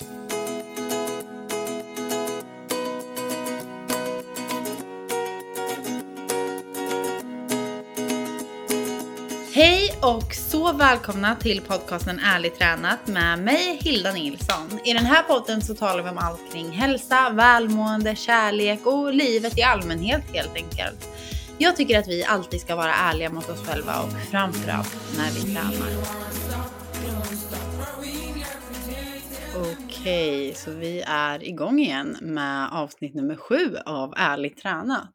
Hej och så välkomna till podcasten Ärligt tränat med mig Hilda Nilsson. I den här podden så talar vi om allt kring hälsa, välmående, kärlek och livet i allmänhet helt enkelt. Jag tycker att vi alltid ska vara ärliga mot oss själva och framförallt när vi tränar. Okej, så vi är igång igen med avsnitt nummer sju av Ärligt tränat.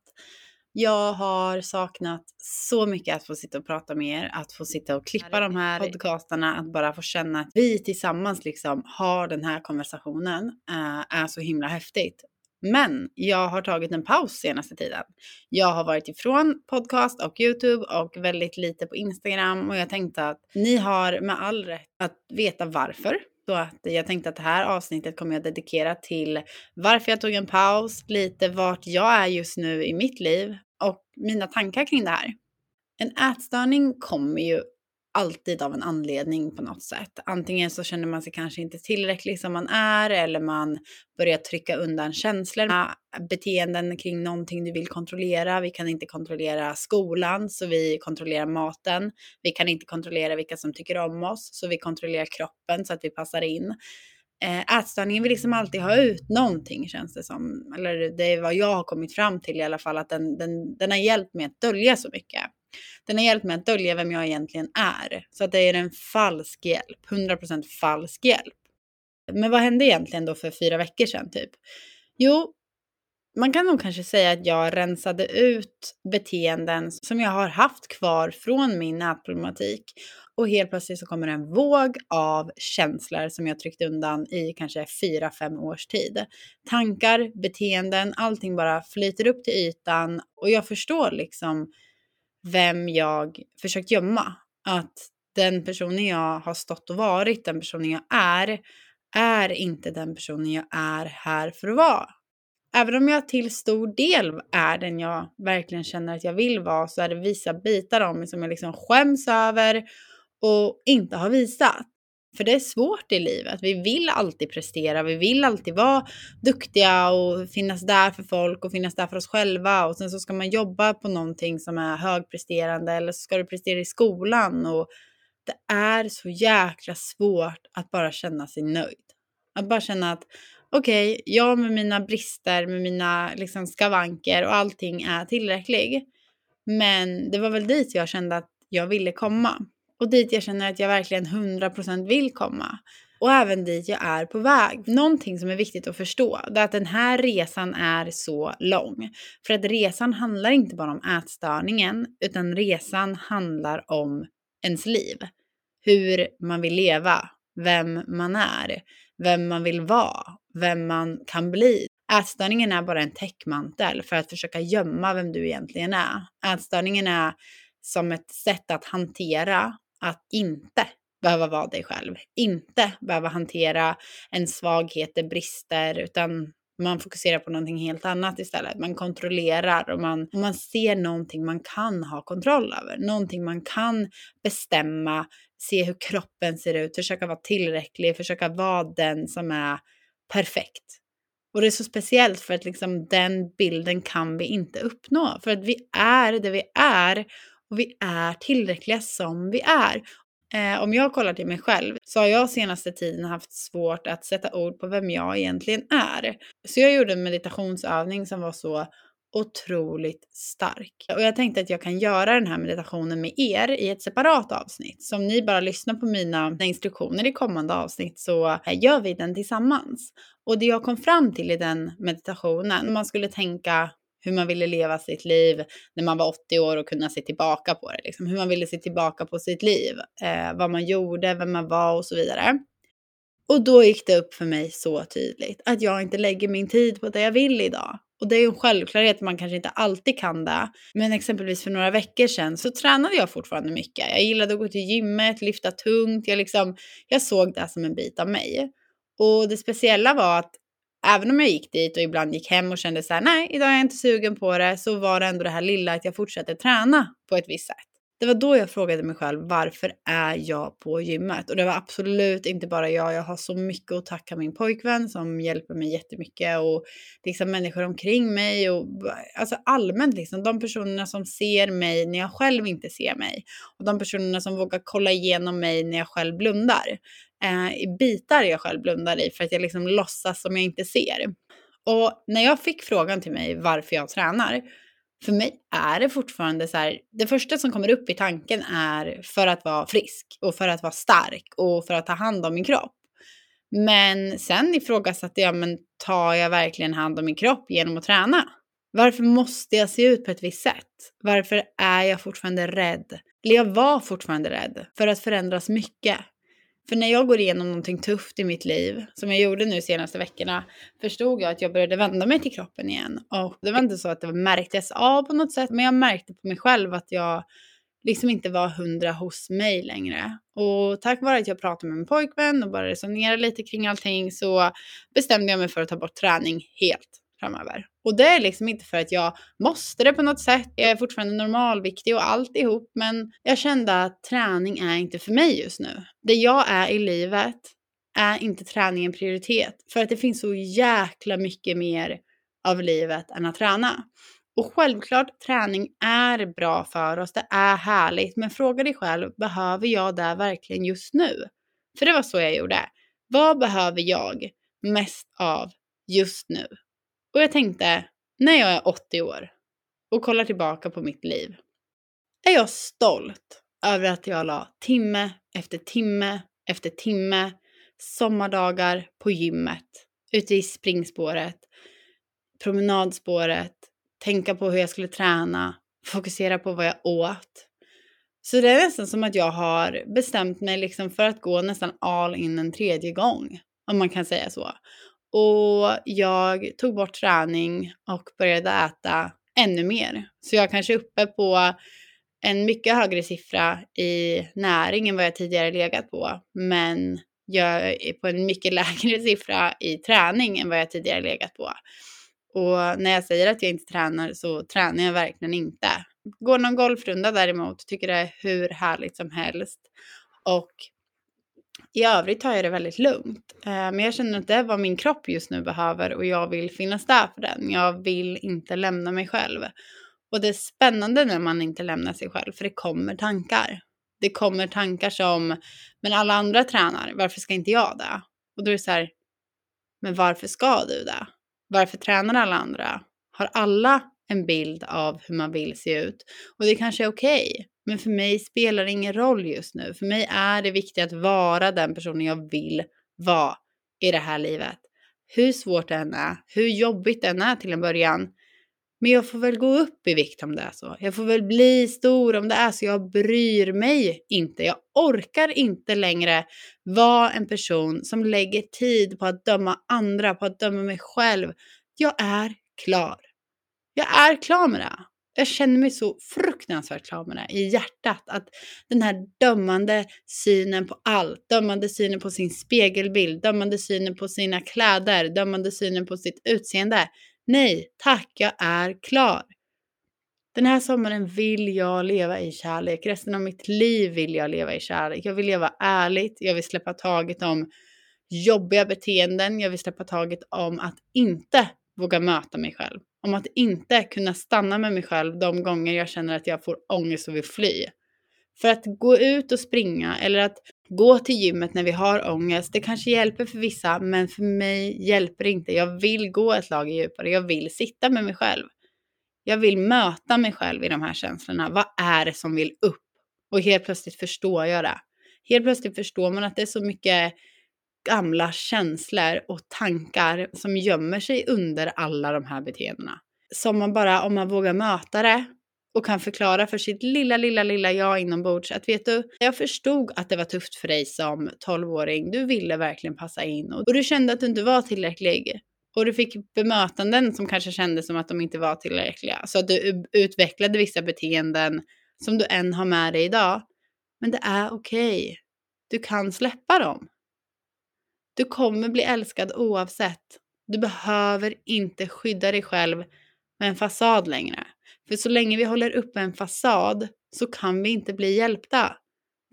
Jag har saknat så mycket att få sitta och prata med er, att få sitta och klippa de här podcastarna, att bara få känna att vi tillsammans liksom har den här konversationen äh, är så himla häftigt. Men jag har tagit en paus senaste tiden. Jag har varit ifrån podcast och YouTube och väldigt lite på Instagram och jag tänkte att ni har med all rätt att veta varför. Så att jag tänkte att det här avsnittet kommer jag dedikera till varför jag tog en paus, lite vart jag är just nu i mitt liv och mina tankar kring det här. En ätstörning kommer ju alltid av en anledning på något sätt. Antingen så känner man sig kanske inte tillräcklig som man är eller man börjar trycka undan känslor, ah, beteenden kring någonting du vill kontrollera. Vi kan inte kontrollera skolan så vi kontrollerar maten. Vi kan inte kontrollera vilka som tycker om oss så vi kontrollerar kroppen så att vi passar in. Eh, ätstörningen vill liksom alltid ha ut någonting känns det som. Eller det är vad jag har kommit fram till i alla fall att den, den, den har hjälpt mig att dölja så mycket. Den har hjälpt mig att dölja vem jag egentligen är. Så att det är en falsk hjälp, 100% falsk hjälp. Men vad hände egentligen då för fyra veckor sedan typ? Jo, man kan nog kanske säga att jag rensade ut beteenden som jag har haft kvar från min nätproblematik. Och helt plötsligt så kommer en våg av känslor som jag tryckt undan i kanske fyra fem års tid. Tankar, beteenden, allting bara flyter upp till ytan och jag förstår liksom vem jag försökt gömma. Att den personen jag har stått och varit, den personen jag är, är inte den personen jag är här för att vara. Även om jag till stor del är den jag verkligen känner att jag vill vara så är det vissa bitar av mig som jag liksom skäms över och inte har visat. För det är svårt i livet. Vi vill alltid prestera, vi vill alltid vara duktiga och finnas där för folk och finnas där för oss själva. Och sen så ska man jobba på någonting som är högpresterande eller så ska du prestera i skolan. Och det är så jäkla svårt att bara känna sig nöjd. Att bara känna att okej, okay, jag med mina brister, med mina liksom skavanker och allting är tillräcklig. Men det var väl dit jag kände att jag ville komma och dit jag känner att jag verkligen 100% vill komma. Och även dit jag är på väg. Någonting som är viktigt att förstå det är att den här resan är så lång. För att resan handlar inte bara om ätstörningen utan resan handlar om ens liv. Hur man vill leva, vem man är, vem man vill vara, vem man kan bli. Ätstörningen är bara en täckmantel för att försöka gömma vem du egentligen är. Ätstörningen är som ett sätt att hantera att inte behöva vara dig själv, inte behöva hantera en svaghet, brister, utan man fokuserar på någonting helt annat istället. Man kontrollerar och man, och man ser någonting man kan ha kontroll över, någonting man kan bestämma, se hur kroppen ser ut, försöka vara tillräcklig, försöka vara den som är perfekt. Och det är så speciellt för att liksom den bilden kan vi inte uppnå. För att vi är det vi är och vi är tillräckliga som vi är. Eh, om jag kollar till mig själv så har jag senaste tiden haft svårt att sätta ord på vem jag egentligen är. Så jag gjorde en meditationsövning som var så otroligt stark. Och jag tänkte att jag kan göra den här meditationen med er i ett separat avsnitt. Så om ni bara lyssnar på mina instruktioner i kommande avsnitt så eh, gör vi den tillsammans. Och det jag kom fram till i den meditationen, man skulle tänka hur man ville leva sitt liv när man var 80 år och kunna se tillbaka på det. Liksom. Hur man ville se tillbaka på sitt liv, eh, vad man gjorde, vem man var och så vidare. Och då gick det upp för mig så tydligt att jag inte lägger min tid på det jag vill idag. Och det är ju en självklarhet, man kanske inte alltid kan det. Men exempelvis för några veckor sedan så tränade jag fortfarande mycket. Jag gillade att gå till gymmet, lyfta tungt. Jag, liksom, jag såg det som en bit av mig. Och det speciella var att även om jag gick dit och ibland gick hem och kände så här, nej, idag är jag inte sugen på det, så var det ändå det här lilla att jag fortsatte träna på ett visst sätt. Det var då jag frågade mig själv varför är jag på gymmet? Och det var absolut inte bara jag. Jag har så mycket att tacka min pojkvän som hjälper mig jättemycket och liksom människor omkring mig och alltså allmänt liksom de personerna som ser mig när jag själv inte ser mig och de personerna som vågar kolla igenom mig när jag själv blundar. Eh, I bitar jag själv blundar i för att jag liksom låtsas som jag inte ser. Och när jag fick frågan till mig varför jag tränar för mig är det fortfarande så här, det första som kommer upp i tanken är för att vara frisk och för att vara stark och för att ta hand om min kropp. Men sen ifrågasatte jag, men tar jag verkligen hand om min kropp genom att träna? Varför måste jag se ut på ett visst sätt? Varför är jag fortfarande rädd? Eller jag var fortfarande rädd för att förändras mycket. För när jag går igenom någonting tufft i mitt liv, som jag gjorde nu senaste veckorna, förstod jag att jag började vända mig till kroppen igen. Och det var inte så att det märktes av på något sätt, men jag märkte på mig själv att jag liksom inte var hundra hos mig längre. Och tack vare att jag pratade med min pojkvän och bara resonerade lite kring allting så bestämde jag mig för att ta bort träning helt framöver. Och det är liksom inte för att jag måste det på något sätt. Jag är fortfarande normalviktig och alltihop, men jag kände att träning är inte för mig just nu. Det jag är i livet är inte träning en prioritet. För att det finns så jäkla mycket mer av livet än att träna. Och självklart, träning är bra för oss, det är härligt, men fråga dig själv, behöver jag det verkligen just nu? För det var så jag gjorde. Vad behöver jag mest av just nu? Och jag tänkte, när jag är 80 år och kollar tillbaka på mitt liv, är jag stolt över att jag la timme efter timme efter timme sommardagar på gymmet, ute i springspåret, promenadspåret, tänka på hur jag skulle träna, fokusera på vad jag åt. Så det är nästan som att jag har bestämt mig liksom för att gå nästan all in en tredje gång, om man kan säga så. Och jag tog bort träning och började äta ännu mer. Så jag kanske är uppe på en mycket högre siffra i näring än vad jag tidigare legat på. Men jag är på en mycket lägre siffra i träning än vad jag tidigare legat på. Och när jag säger att jag inte tränar så tränar jag verkligen inte. Går någon golfrunda däremot tycker det är hur härligt som helst. Och i övrigt tar jag det väldigt lugnt. Eh, men jag känner att det är vad min kropp just nu behöver och jag vill finnas där för den. Jag vill inte lämna mig själv. Och det är spännande när man inte lämnar sig själv för det kommer tankar. Det kommer tankar som, men alla andra tränar, varför ska inte jag det? Och då är det så här, men varför ska du det? Varför tränar alla andra? Har alla en bild av hur man vill se ut? Och det kanske är okej. Okay. Men för mig spelar det ingen roll just nu. För mig är det viktigt att vara den personen jag vill vara i det här livet. Hur svårt det än är, hur jobbigt det än är till en början. Men jag får väl gå upp i vikt om det är så. Jag får väl bli stor om det är så. Jag bryr mig inte. Jag orkar inte längre vara en person som lägger tid på att döma andra, på att döma mig själv. Jag är klar. Jag är klar med det jag känner mig så fruktansvärt klar med det i hjärtat. Att den här dömande synen på allt, dömande synen på sin spegelbild, dömande synen på sina kläder, dömande synen på sitt utseende. Nej, tack, jag är klar. Den här sommaren vill jag leva i kärlek. Resten av mitt liv vill jag leva i kärlek. Jag vill leva ärligt. Jag vill släppa taget om jobbiga beteenden. Jag vill släppa taget om att inte våga möta mig själv. Om att inte kunna stanna med mig själv de gånger jag känner att jag får ångest och vill fly. För att gå ut och springa eller att gå till gymmet när vi har ångest, det kanske hjälper för vissa, men för mig hjälper det inte. Jag vill gå ett lager djupare, jag vill sitta med mig själv. Jag vill möta mig själv i de här känslorna. Vad är det som vill upp? Och helt plötsligt förstår jag det. Helt plötsligt förstår man att det är så mycket gamla känslor och tankar som gömmer sig under alla de här beteendena. Som man bara, om man vågar möta det och kan förklara för sitt lilla, lilla, lilla jag inombords att vet du, jag förstod att det var tufft för dig som 12-åring. Du ville verkligen passa in och du kände att du inte var tillräcklig. Och du fick bemötanden som kanske kändes som att de inte var tillräckliga. Så att du utvecklade vissa beteenden som du än har med dig idag. Men det är okej. Okay. Du kan släppa dem. Du kommer bli älskad oavsett. Du behöver inte skydda dig själv med en fasad längre. För så länge vi håller upp en fasad så kan vi inte bli hjälpta.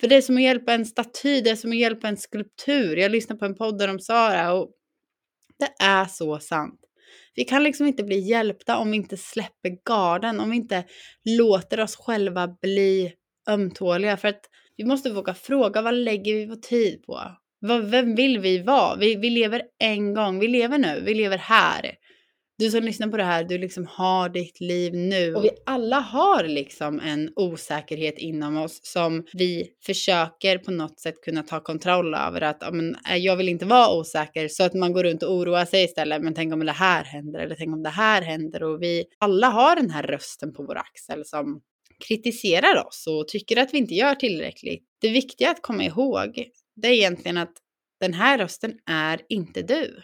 För det är som att hjälpa en staty, det är som att hjälpa en skulptur. Jag lyssnade på en podd där de sa det och det är så sant. Vi kan liksom inte bli hjälpta om vi inte släpper garden, om vi inte låter oss själva bli ömtåliga. För att vi måste våga fråga, vad lägger vi vår tid på? Vem vill vi vara? Vi, vi lever en gång, vi lever nu, vi lever här. Du som lyssnar på det här, du liksom har ditt liv nu. Och vi alla har liksom en osäkerhet inom oss som vi försöker på något sätt kunna ta kontroll över. Att men, eh, jag vill inte vara osäker så att man går runt och oroar sig istället. Men tänk om det här händer eller tänk om det här händer. Och vi alla har den här rösten på vår axel som kritiserar oss och tycker att vi inte gör tillräckligt. Det viktiga att komma ihåg, det är egentligen att den här rösten är inte du.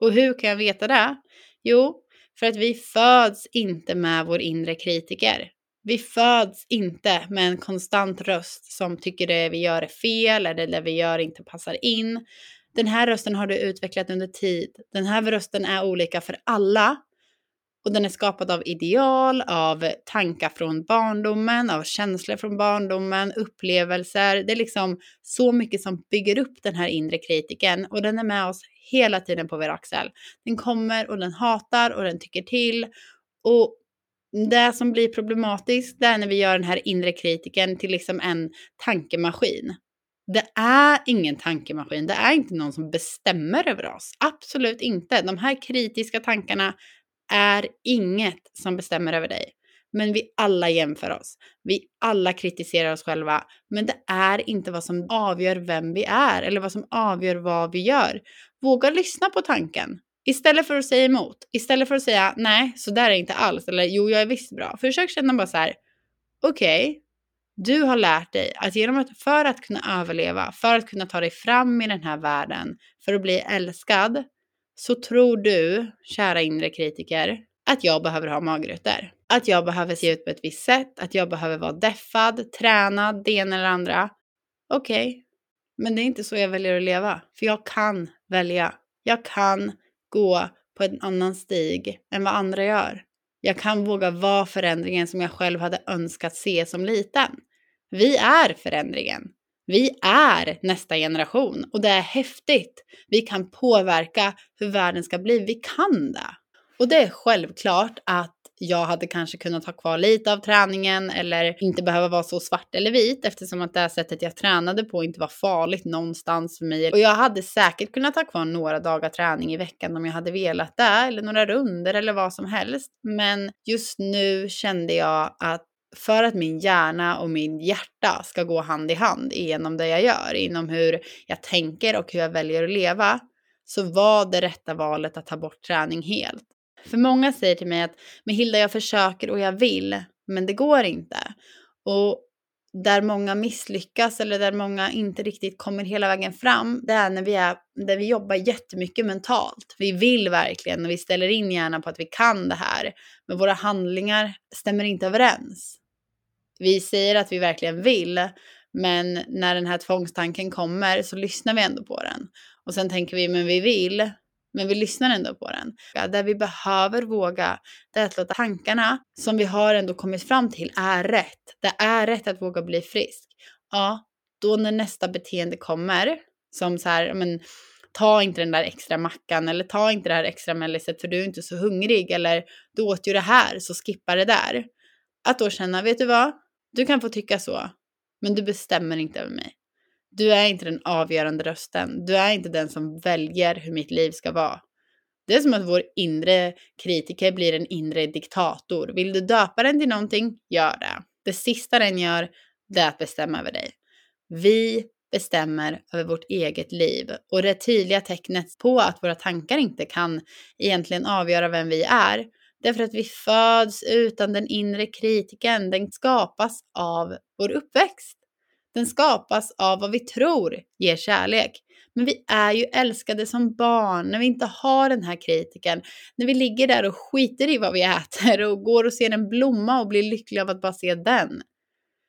Och hur kan jag veta det? Jo, för att vi föds inte med vår inre kritiker. Vi föds inte med en konstant röst som tycker det vi gör är fel eller det vi gör inte passar in. Den här rösten har du utvecklat under tid. Den här rösten är olika för alla och den är skapad av ideal, av tankar från barndomen, av känslor från barndomen, upplevelser. Det är liksom så mycket som bygger upp den här inre kritiken och den är med oss hela tiden på vår axel. Den kommer och den hatar och den tycker till. Och det som blir problematiskt det är när vi gör den här inre kritiken till liksom en tankemaskin. Det är ingen tankemaskin, det är inte någon som bestämmer över oss. Absolut inte. De här kritiska tankarna är inget som bestämmer över dig. Men vi alla jämför oss. Vi alla kritiserar oss själva. Men det är inte vad som avgör vem vi är eller vad som avgör vad vi gör. Våga lyssna på tanken. Istället för att säga emot. Istället för att säga nej, så där är inte alls. Eller jo, jag är visst bra. Försök känna bara så här. Okej, okay, du har lärt dig att genom att för att kunna överleva, för att kunna ta dig fram i den här världen, för att bli älskad, så tror du, kära inre kritiker, att jag behöver ha magrutor. Att jag behöver se ut på ett visst sätt, att jag behöver vara deffad, tränad, det ena eller andra. Okej, okay. men det är inte så jag väljer att leva. För jag kan välja. Jag kan gå på en annan stig än vad andra gör. Jag kan våga vara förändringen som jag själv hade önskat se som liten. Vi är förändringen. Vi är nästa generation och det är häftigt. Vi kan påverka hur världen ska bli. Vi kan det. Och det är självklart att jag hade kanske kunnat ha kvar lite av träningen eller inte behöva vara så svart eller vit eftersom att det här sättet jag tränade på inte var farligt någonstans för mig. Och jag hade säkert kunnat ha kvar några dagar träning i veckan om jag hade velat det eller några runder eller vad som helst. Men just nu kände jag att för att min hjärna och min hjärta ska gå hand i hand igenom det jag gör, inom hur jag tänker och hur jag väljer att leva, så var det rätta valet att ta bort träning helt. För många säger till mig att men Hilda, jag försöker och jag vill, men det går inte. Och där många misslyckas eller där många inte riktigt kommer hela vägen fram, det är när vi, är, där vi jobbar jättemycket mentalt. Vi vill verkligen och vi ställer in hjärnan på att vi kan det här, men våra handlingar stämmer inte överens. Vi säger att vi verkligen vill, men när den här tvångstanken kommer så lyssnar vi ändå på den. Och sen tänker vi, men vi vill, men vi lyssnar ändå på den. Där vi behöver våga, det är att låta tankarna som vi har ändå kommit fram till är rätt. Det är rätt att våga bli frisk. Ja, då när nästa beteende kommer, som så här, men ta inte den där extra mackan eller ta inte det här extra melliset för du är inte så hungrig eller du åt ju det här så skippa det där. Att då känna, vet du vad? Du kan få tycka så, men du bestämmer inte över mig. Du är inte den avgörande rösten. Du är inte den som väljer hur mitt liv ska vara. Det är som att vår inre kritiker blir en inre diktator. Vill du döpa den till någonting, gör det. Det sista den gör, det är att bestämma över dig. Vi bestämmer över vårt eget liv och det tydliga tecknet på att våra tankar inte kan egentligen avgöra vem vi är, Därför att vi föds utan den inre kritiken. Den skapas av vår uppväxt. Den skapas av vad vi tror ger kärlek. Men vi är ju älskade som barn när vi inte har den här kritiken. När vi ligger där och skiter i vad vi äter och går och ser en blomma och blir lyckliga av att bara se den.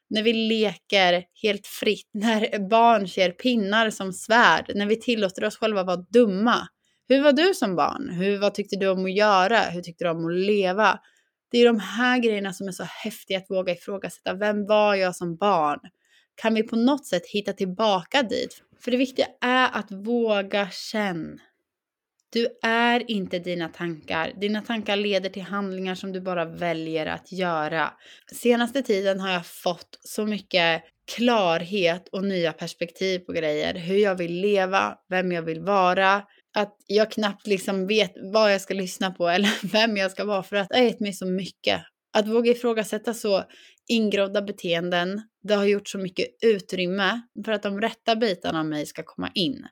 När vi leker helt fritt, när barn ser pinnar som svärd, när vi tillåter oss själva vara dumma. Hur var du som barn? Hur, vad tyckte du om att göra? Hur tyckte du om att leva? Det är de här grejerna som är så häftiga att våga ifrågasätta. Vem var jag som barn? Kan vi på något sätt hitta tillbaka dit? För det viktiga är att våga känna. Du är inte dina tankar. Dina tankar leder till handlingar som du bara väljer att göra. Senaste tiden har jag fått så mycket klarhet och nya perspektiv på grejer. Hur jag vill leva, vem jag vill vara. Att jag knappt liksom vet vad jag ska lyssna på eller vem jag ska vara för att det har gett mig så mycket. Att våga ifrågasätta så ingrodda beteenden, det har gjort så mycket utrymme för att de rätta bitarna av mig ska komma in.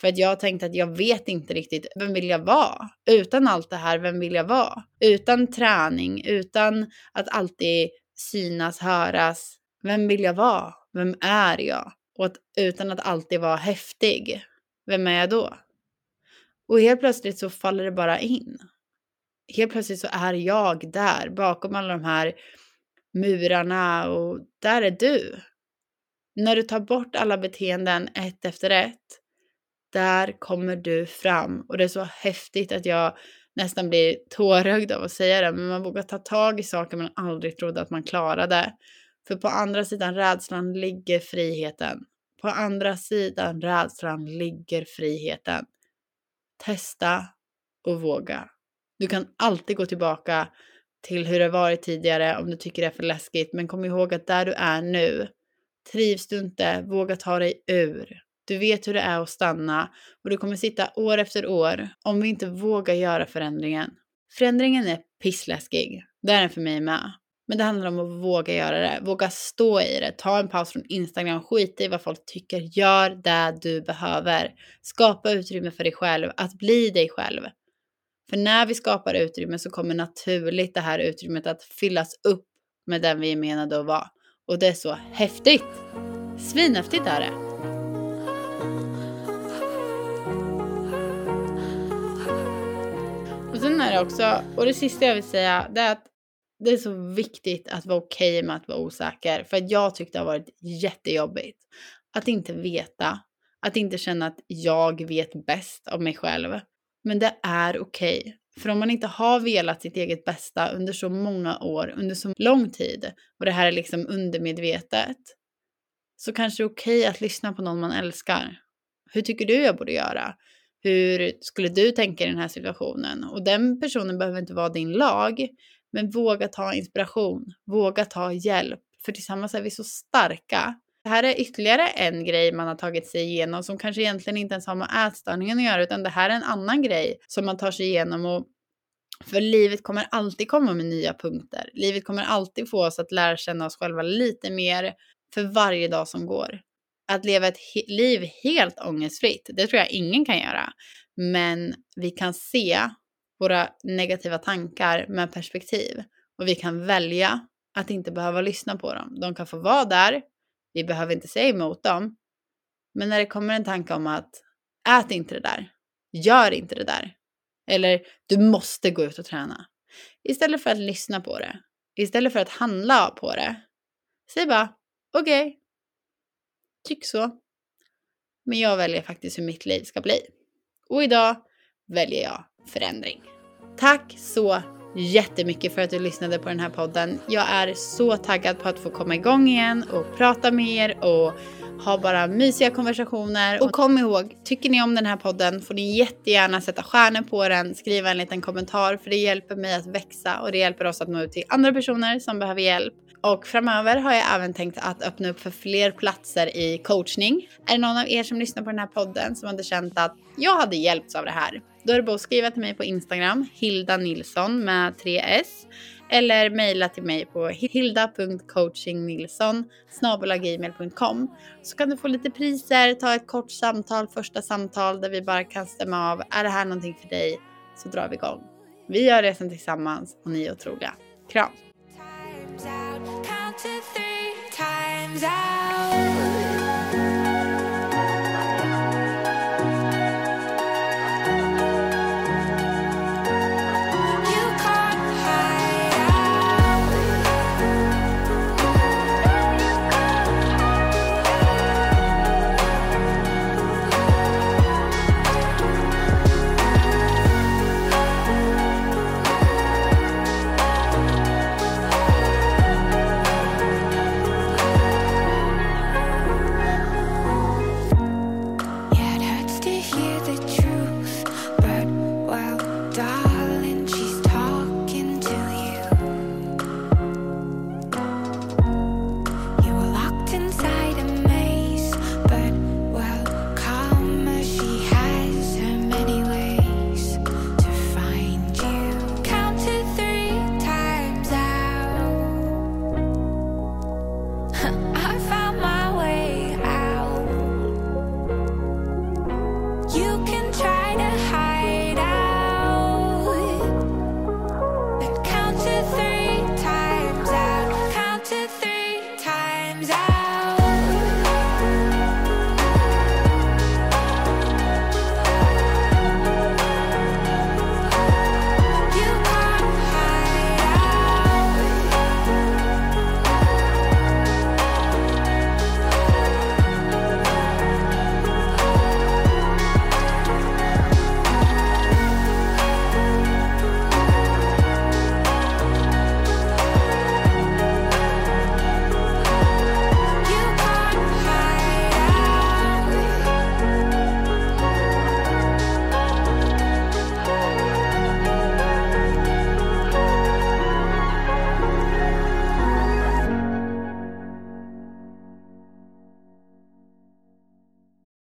För att jag har tänkt att jag vet inte riktigt, vem vill jag vara? Utan allt det här, vem vill jag vara? Utan träning, utan att alltid synas, höras. Vem vill jag vara? Vem är jag? Och att, utan att alltid vara häftig. Vem är jag då? Och helt plötsligt så faller det bara in. Helt plötsligt så är jag där bakom alla de här murarna och där är du. När du tar bort alla beteenden ett efter ett, där kommer du fram. Och det är så häftigt att jag nästan blir tårögd av att säga det, men man vågar ta tag i saker man aldrig trodde att man klarade. För på andra sidan rädslan ligger friheten. På andra sidan rädslan ligger friheten. Testa och våga. Du kan alltid gå tillbaka till hur det varit tidigare om du tycker det är för läskigt. Men kom ihåg att där du är nu, trivs du inte, våga ta dig ur. Du vet hur det är att stanna och du kommer sitta år efter år om vi inte vågar göra förändringen. Förändringen är pissläskig. Det är den för mig med. Men det handlar om att våga göra det, våga stå i det, ta en paus från Instagram, skita i vad folk tycker, gör det du behöver. Skapa utrymme för dig själv, att bli dig själv. För när vi skapar utrymme så kommer naturligt det här utrymmet att fyllas upp med den vi är menade att vara. Och det är så häftigt! Svinhäftigt är det! Och sen är det också, och det sista jag vill säga, det är att det är så viktigt att vara okej okay med att vara osäker. För att jag tyckte det har varit jättejobbigt. Att inte veta. Att inte känna att jag vet bäst av mig själv. Men det är okej. Okay. För om man inte har velat sitt eget bästa under så många år, under så lång tid, och det här är liksom undermedvetet, så kanske det är okej okay att lyssna på någon man älskar. Hur tycker du jag borde göra? Hur skulle du tänka i den här situationen? Och den personen behöver inte vara din lag, men våga ta inspiration, våga ta hjälp, för tillsammans är vi så starka. Det här är ytterligare en grej man har tagit sig igenom som kanske egentligen inte ens har med ätstörningen att göra, utan det här är en annan grej som man tar sig igenom och för livet kommer alltid komma med nya punkter. Livet kommer alltid få oss att lära känna oss själva lite mer för varje dag som går. Att leva ett he liv helt ångestfritt, det tror jag ingen kan göra. Men vi kan se våra negativa tankar med perspektiv. Och vi kan välja att inte behöva lyssna på dem. De kan få vara där, vi behöver inte säga emot dem. Men när det kommer en tanke om att ät inte det där, gör inte det där. Eller du måste gå ut och träna. Istället för att lyssna på det, istället för att handla på det, säg bara okej, okay, tyck så. Men jag väljer faktiskt hur mitt liv ska bli. Och idag väljer jag förändring. Tack så jättemycket för att du lyssnade på den här podden. Jag är så taggad på att få komma igång igen och prata med er och ha bara mysiga konversationer. Och kom ihåg, tycker ni om den här podden får ni jättegärna sätta stjärnor på den, skriva en liten kommentar för det hjälper mig att växa och det hjälper oss att nå ut till andra personer som behöver hjälp. Och framöver har jag även tänkt att öppna upp för fler platser i coachning. Är det någon av er som lyssnar på den här podden som hade känt att jag hade hjälpts av det här? Då är det bara att skriva till mig på Instagram, Hilda Nilsson med 3S. Eller mejla till mig på hilda.coachingnilsson gmail.com så kan du få lite priser, ta ett kort samtal, första samtal där vi bara kan stämma av. Är det här någonting för dig? Så drar vi igång. Vi gör resan tillsammans och ni är otroliga. Kram! to three times out.